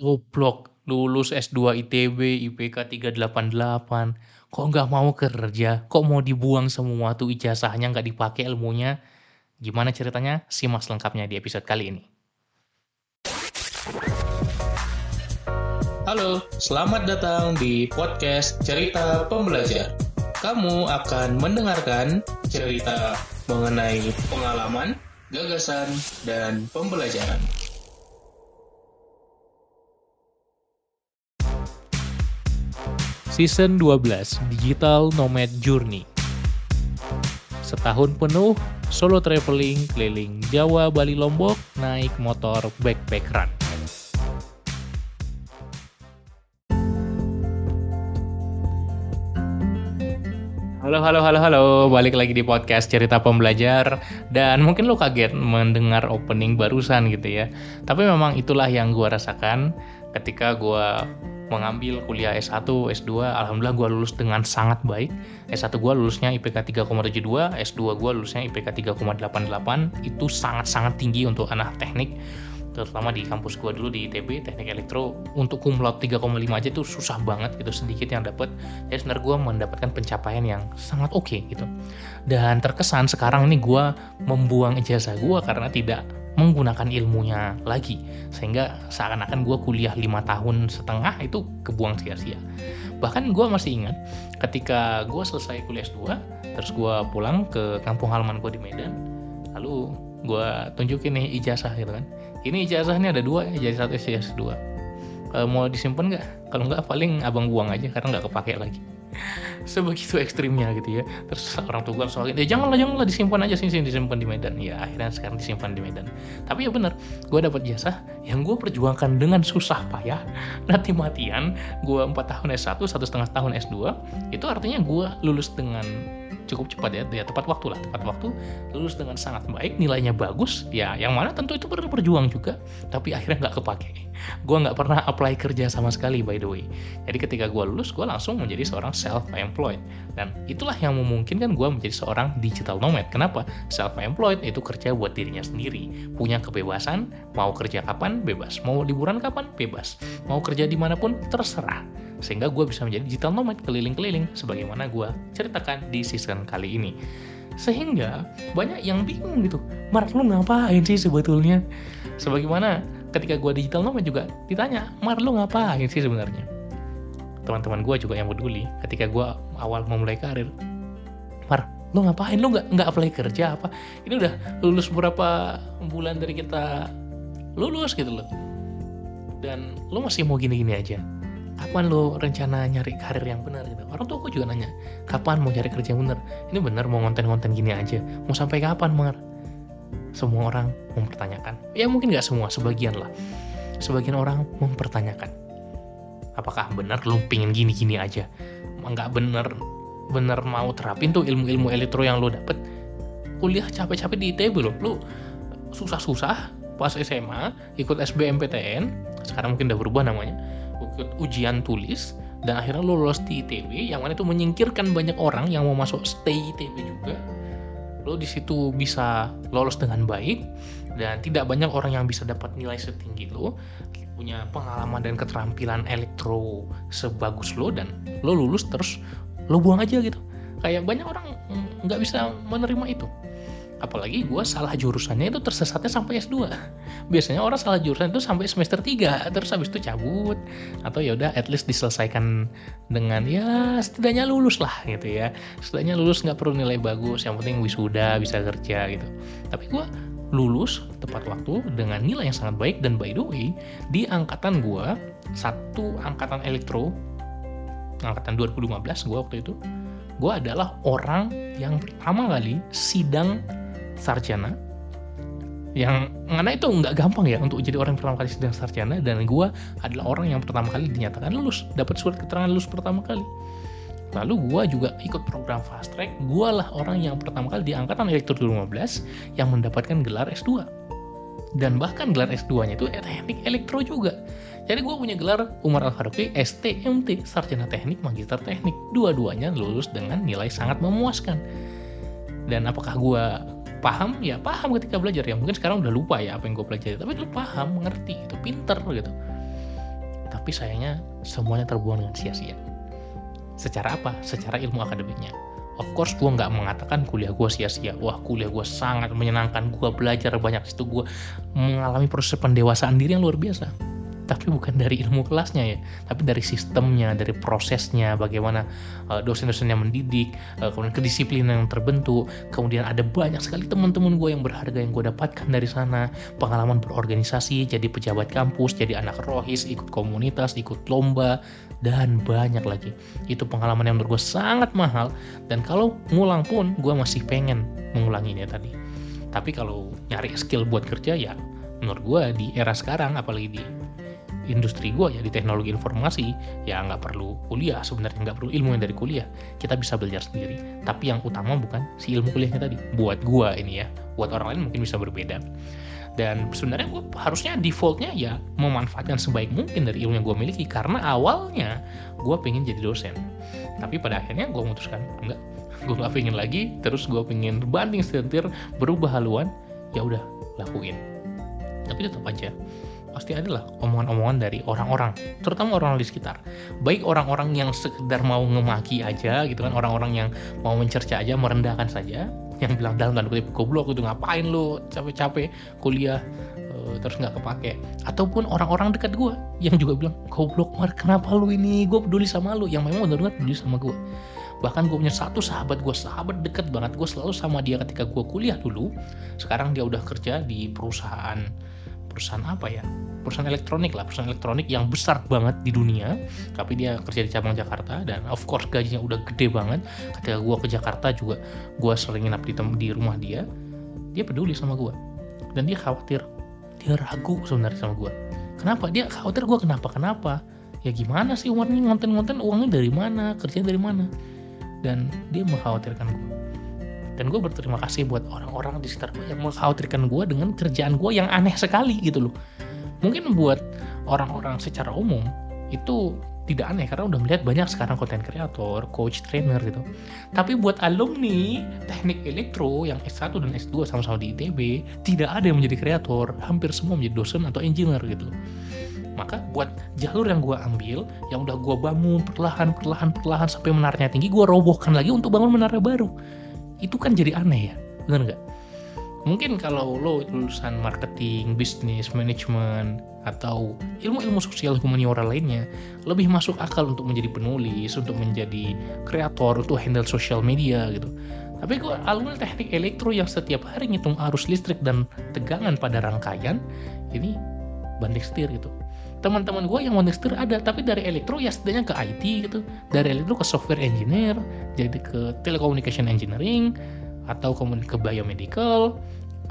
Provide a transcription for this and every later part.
Goblok, lulus S2 ITB, IPK 388, kok nggak mau kerja, kok mau dibuang semua tuh ijazahnya, nggak dipakai ilmunya. Gimana ceritanya? Simak selengkapnya di episode kali ini. Halo, selamat datang di podcast Cerita Pembelajar. Kamu akan mendengarkan cerita mengenai pengalaman, gagasan, dan pembelajaran. Season 12 Digital Nomad Journey Setahun penuh solo traveling keliling Jawa, Bali, Lombok naik motor backpack run. Halo, halo, halo, halo. Balik lagi di podcast Cerita Pembelajar. Dan mungkin lo kaget mendengar opening barusan gitu ya. Tapi memang itulah yang gue rasakan ketika gue mengambil kuliah S1, S2, alhamdulillah gue lulus dengan sangat baik. S1 gue lulusnya IPK 3,72, S2 gue lulusnya IPK 3,88. Itu sangat-sangat tinggi untuk anak teknik terutama di kampus gue dulu di ITB teknik elektro untuk kumlot 3,5 aja itu susah banget gitu sedikit yang dapat jadi sebenarnya gue mendapatkan pencapaian yang sangat oke okay, gitu dan terkesan sekarang ini gue membuang ijazah gue karena tidak menggunakan ilmunya lagi sehingga seakan-akan gue kuliah lima tahun setengah itu kebuang sia-sia. Bahkan gue masih ingat ketika gue selesai kuliah S2 terus gue pulang ke kampung halaman gue di Medan lalu gue tunjukin nih ijazah gitu kan. Ini ijazah ini ada dua ijazah satu ijazah dua. E, mau disimpan nggak? Kalau nggak paling abang buang aja karena nggak kepake lagi sebegitu ekstrimnya gitu ya. Terus orang tua gue soalnya ya janganlah janganlah disimpan aja sini sini disimpan di Medan. Ya akhirnya sekarang disimpan di Medan. Tapi ya benar gue dapat jasa yang gue perjuangkan dengan susah payah. Nanti matian gue empat tahun S1 satu setengah tahun S2 itu artinya gue lulus dengan cukup cepat ya, ya tepat waktu lah tepat waktu. Lulus dengan sangat baik nilainya bagus. Ya yang mana tentu itu perlu berjuang juga. Tapi akhirnya nggak kepake gue nggak pernah apply kerja sama sekali by the way. Jadi ketika gue lulus gue langsung menjadi seorang self employed dan itulah yang memungkinkan gue menjadi seorang digital nomad. Kenapa? Self employed itu kerja buat dirinya sendiri. Punya kebebasan mau kerja kapan bebas. Mau liburan kapan bebas. Mau kerja di mana pun terserah. Sehingga gue bisa menjadi digital nomad keliling-keliling sebagaimana gue ceritakan di season kali ini. Sehingga banyak yang bingung gitu. Mark lu ngapain sih sebetulnya? Sebagaimana ketika gue digital nomad juga ditanya Mar lu ngapain sih sebenarnya? Teman-teman gue juga yang peduli ketika gue awal memulai karir Mar lu ngapain? Lu nggak nggak apply kerja apa? Ini udah lulus berapa bulan dari kita lulus gitu loh. Dan lu masih mau gini-gini aja. Kapan lo rencana nyari karir yang benar gitu? Orang tua aku juga nanya kapan mau cari kerja yang benar? Ini benar mau konten-konten gini aja. Mau sampai kapan mar semua orang mempertanyakan. Ya mungkin nggak semua, sebagian lah. Sebagian orang mempertanyakan. Apakah benar lu pingin gini-gini aja? Nggak bener, bener mau terapin tuh ilmu-ilmu elektro yang lu dapet. Kuliah capek-capek di ITB loh. Lu susah-susah pas SMA, ikut SBMPTN, sekarang mungkin udah berubah namanya, ikut ujian tulis, dan akhirnya lu lolos di ITB, yang mana itu menyingkirkan banyak orang yang mau masuk stay ITB juga lo di situ bisa lolos dengan baik dan tidak banyak orang yang bisa dapat nilai setinggi lo punya pengalaman dan keterampilan elektro sebagus lo dan lo lulus terus lo buang aja gitu. Kayak banyak orang nggak bisa menerima itu apalagi gue salah jurusannya itu tersesatnya sampai S2 biasanya orang salah jurusan itu sampai semester 3 terus habis itu cabut. Atau ya udah at least diselesaikan dengan ya setidaknya lulus lah gitu ya. Setidaknya lulus nggak perlu nilai bagus yang penting wisuda bisa kerja gitu. Tapi gue lulus tepat waktu dengan nilai yang sangat baik dan by the way di angkatan gue satu angkatan elektro angkatan 2015 gue waktu itu gue adalah orang yang pertama kali sidang sarjana yang mana itu nggak gampang ya untuk jadi orang yang pertama kali sidang sarjana dan gue adalah orang yang pertama kali dinyatakan lulus dapat surat keterangan lulus pertama kali. Lalu gue juga ikut program fast track gue lah orang yang pertama kali di angkatan elektro 2015 yang mendapatkan gelar S2 dan bahkan gelar S2 nya itu teknik elektro juga. Jadi gue punya gelar Umar Al Faruqi STMT Sarjana Teknik Magister Teknik. Dua-duanya lulus dengan nilai sangat memuaskan. Dan apakah gue paham ya paham ketika belajar. Ya mungkin sekarang udah lupa ya apa yang gue pelajari tapi lu paham mengerti itu pinter gitu. Tapi sayangnya semuanya terbuang dengan sia-sia. Secara apa? Secara ilmu akademiknya. Of course gue nggak mengatakan kuliah gue sia-sia. Wah kuliah gue sangat menyenangkan gue belajar banyak. Situ gue mengalami proses pendewasaan diri yang luar biasa tapi bukan dari ilmu kelasnya ya tapi dari sistemnya dari prosesnya bagaimana uh, dosen-dosen yang mendidik uh, kemudian kedisiplinan yang terbentuk. Kemudian ada banyak sekali teman-teman gue yang berharga yang gue dapatkan dari sana. Pengalaman berorganisasi jadi pejabat kampus jadi anak rohis ikut komunitas ikut lomba dan banyak lagi. Itu pengalaman yang menurut gue sangat mahal. Dan kalau ngulang pun gue masih pengen mengulanginya tadi. Tapi kalau nyari skill buat kerja ya menurut gue di era sekarang apalagi di industri gue ya di teknologi informasi ya nggak perlu kuliah sebenarnya nggak perlu ilmu yang dari kuliah. Kita bisa belajar sendiri tapi yang utama bukan si ilmu kuliahnya tadi buat gue ini ya. Buat orang lain mungkin bisa berbeda. Dan sebenarnya gue harusnya defaultnya ya memanfaatkan sebaik mungkin dari ilmu yang gue miliki karena awalnya gue pengen jadi dosen. Tapi pada akhirnya gue memutuskan enggak gue gak pengen lagi. Terus gue pengen banting setir berubah haluan ya udah lakuin. Tapi tetap aja pasti adalah omongan-omongan dari orang-orang, terutama orang di sekitar. Baik orang-orang yang sekedar mau ngemaki aja gitu kan, orang-orang yang mau mencerca aja, merendahkan saja, yang bilang dalam tanda kutip goblok itu ngapain lu? Capek-capek kuliah uh, terus nggak kepake. Ataupun orang-orang dekat gue yang juga bilang goblok mar kenapa lu ini? Gue peduli sama lu. Yang memang benar-benar peduli sama gue bahkan gue punya satu sahabat gue sahabat deket banget. Gue selalu sama dia ketika gue kuliah dulu. Sekarang dia udah kerja di perusahaan perusahaan apa ya? Perusahaan elektronik lah perusahaan elektronik yang besar banget di dunia. Tapi dia kerja di cabang Jakarta dan of course gajinya udah gede banget. Ketika gue ke Jakarta juga gue sering nginap di, di rumah dia. Dia peduli sama gue dan dia khawatir. Dia ragu sebenarnya sama gue kenapa? Dia khawatir gue kenapa? Kenapa? Ya gimana sih ini ngonten-ngonten uangnya dari mana? Kerjanya dari mana? Dan dia mengkhawatirkan gue dan gue berterima kasih buat orang-orang di sekitar gue yang mengkhawatirkan gue dengan kerjaan gue yang aneh sekali gitu loh mungkin buat orang-orang secara umum itu tidak aneh karena udah melihat banyak sekarang konten kreator, coach, trainer gitu. Tapi buat alumni teknik elektro yang S1 dan S2 sama-sama di ITB, tidak ada yang menjadi kreator, hampir semua menjadi dosen atau engineer gitu. Maka buat jalur yang gue ambil, yang udah gue bangun perlahan, perlahan, perlahan sampai menarnya tinggi, gue robohkan lagi untuk bangun menara baru itu kan jadi aneh ya benar nggak mungkin kalau lo lulusan marketing, bisnis, manajemen, atau ilmu-ilmu sosial humaniora lainnya lebih masuk akal untuk menjadi penulis, untuk menjadi kreator, untuk handle social media gitu. Tapi gue alumni teknik elektro yang setiap hari ngitung arus listrik dan tegangan pada rangkaian, ini banding setir gitu teman-teman gue yang setir ada tapi dari elektro ya setidaknya ke IT gitu. Dari elektro ke software engineer jadi ke telecommunication engineering atau kemudian ke biomedical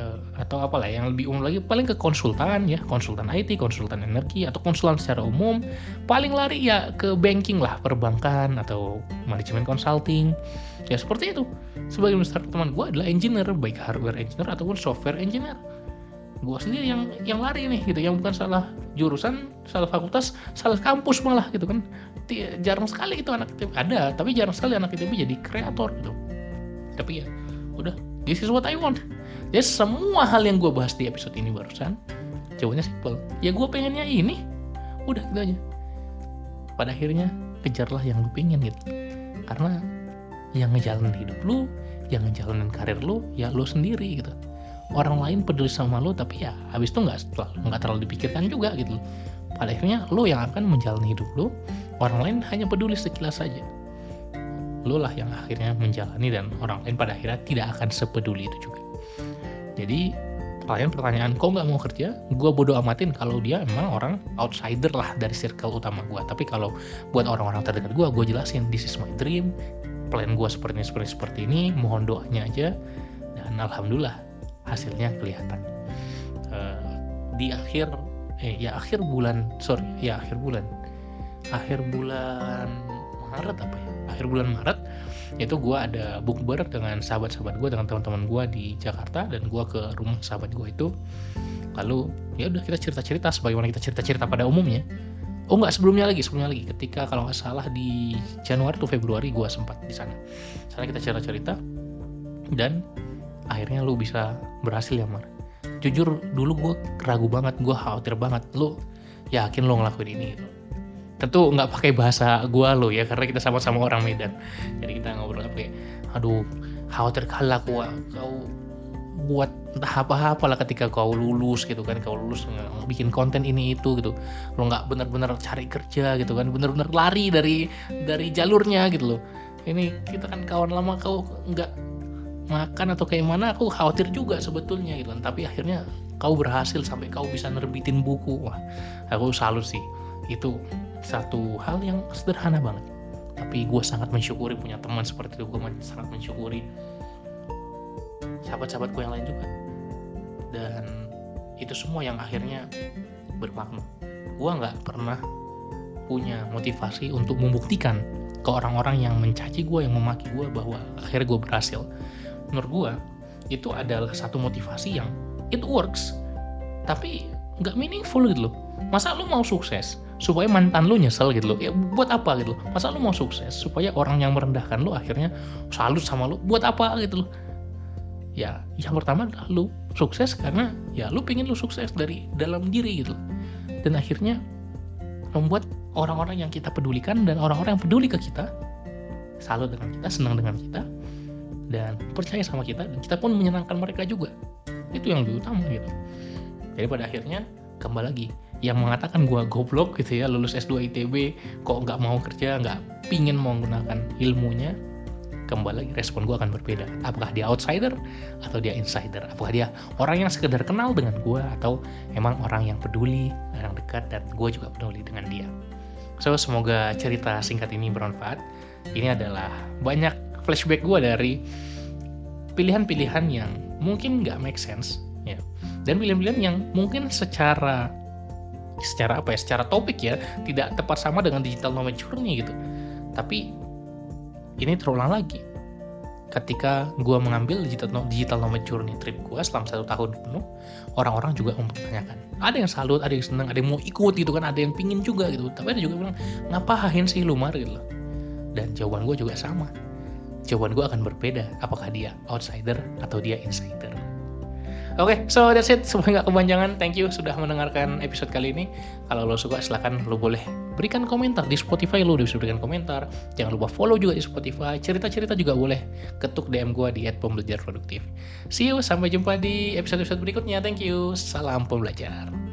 uh, atau apalah yang lebih umum lagi paling ke konsultan ya konsultan IT konsultan energi atau konsultan secara umum. Paling lari ya ke banking lah perbankan atau manajemen consulting. Ya seperti itu. Sebagai besar teman gue adalah engineer baik hardware engineer ataupun software engineer gue sendiri yang yang lari nih gitu. Yang bukan salah jurusan salah fakultas salah kampus malah gitu kan. Jarang sekali itu anak ITB ada tapi jarang sekali anak ITB jadi kreator gitu. Tapi ya udah. This is what I want. Jadi semua hal yang gue bahas di episode ini barusan jawabannya simple ya gue pengennya ini. Udah gitu aja. Pada akhirnya kejarlah yang lu pengen gitu. Karena yang ngejalanin hidup lu yang ngejalanin karir lu ya lu sendiri gitu orang lain peduli sama lo tapi ya habis itu nggak nggak terlalu dipikirkan juga gitu pada akhirnya lo yang akan menjalani hidup lo orang lain hanya peduli sekilas saja. Lo lah yang akhirnya menjalani dan orang lain pada akhirnya tidak akan sepeduli itu juga. Jadi pertanyaan-pertanyaan kok nggak mau kerja? Gue bodoh amatin kalau dia emang orang outsider lah dari circle utama gue tapi kalau buat orang-orang terdekat gue gue jelasin this is my dream. Plan gue seperti ini seperti seperti ini. Mohon doanya aja. Dan alhamdulillah hasilnya kelihatan. Uh, di akhir eh ya akhir bulan sorry ya akhir bulan. Akhir bulan Maret apa ya? Akhir bulan Maret itu gue ada bukber dengan sahabat-sahabat gue dengan teman-teman gue di Jakarta dan gue ke rumah sahabat gue itu. Lalu ya udah kita cerita-cerita sebagaimana kita cerita-cerita pada umumnya. Oh nggak sebelumnya lagi sebelumnya lagi. Ketika kalau nggak salah di Januari atau Februari gue sempat di sana. Sana kita cerita-cerita dan akhirnya lu bisa berhasil ya Mar. Jujur dulu gue ragu banget gue khawatir banget. Lu yakin lo ngelakuin ini? Tentu nggak pakai bahasa gua lo ya karena kita sama-sama orang Medan. Jadi kita ngobrol pakai aduh khawatir kalah kau kau buat entah apa-apa lah ketika kau lulus gitu kan. Kau lulus bikin konten ini itu gitu. Lo nggak benar-benar cari kerja gitu kan. Benar-benar lari dari dari jalurnya gitu loh. Ini kita kan kawan lama kau nggak makan atau kayak mana aku khawatir juga sebetulnya gitu kan. Tapi akhirnya kau berhasil sampai kau bisa nerbitin buku. Wah aku salut sih. Itu satu hal yang sederhana banget. Tapi gue sangat mensyukuri punya teman seperti itu. Gue sangat mensyukuri sahabat-sahabat gue yang lain juga. Dan itu semua yang akhirnya bermakna. Gue nggak pernah punya motivasi untuk membuktikan ke orang-orang yang mencaci gue yang memaki gue bahwa akhirnya gue berhasil menurut gue itu adalah satu motivasi yang it works. Tapi nggak meaningful gitu loh. Masa lu mau sukses supaya mantan lu nyesel gitu loh? Ya buat apa gitu loh? Masa lu mau sukses supaya orang yang merendahkan lu akhirnya salut sama lu? Buat apa gitu loh? Ya yang pertama adalah lu sukses karena ya lu pengen lu sukses dari dalam diri gitu dan akhirnya membuat orang-orang yang kita pedulikan dan orang-orang yang peduli ke kita salut dengan kita senang dengan kita dan percaya sama kita dan kita pun menyenangkan mereka juga itu yang lebih utama gitu jadi pada akhirnya kembali lagi yang mengatakan gua goblok gitu ya lulus S2 ITB kok nggak mau kerja nggak pingin menggunakan ilmunya kembali lagi respon gue akan berbeda. Apakah dia outsider atau dia insider? Apakah dia orang yang sekedar kenal dengan gue atau emang orang yang peduli, yang dekat dan gue juga peduli dengan dia. So semoga cerita singkat ini bermanfaat. Ini adalah banyak flashback gue dari pilihan-pilihan yang mungkin nggak make sense, ya. Dan pilihan-pilihan yang mungkin secara secara apa ya, secara topik ya, tidak tepat sama dengan digital nomad journey gitu. Tapi ini terulang lagi. Ketika gue mengambil digital, digital nomad journey trip gue selama satu tahun penuh orang-orang juga mempertanyakan. Ada yang salut ada yang seneng ada yang mau ikut gitu kan ada yang pingin juga gitu. Tapi ada juga bilang ngapain sih lu mar? Gitu dan jawaban gue juga sama jawaban gue akan berbeda apakah dia outsider atau dia insider Oke, okay, so that's it. Semoga nggak kepanjangan. Thank you sudah mendengarkan episode kali ini. Kalau lo suka, silahkan lo boleh berikan komentar di Spotify. Lo bisa berikan komentar. Jangan lupa follow juga di Spotify. Cerita-cerita juga boleh ketuk DM gue di @pembelajar produktif. See you, sampai jumpa di episode-episode berikutnya. Thank you. Salam pembelajar.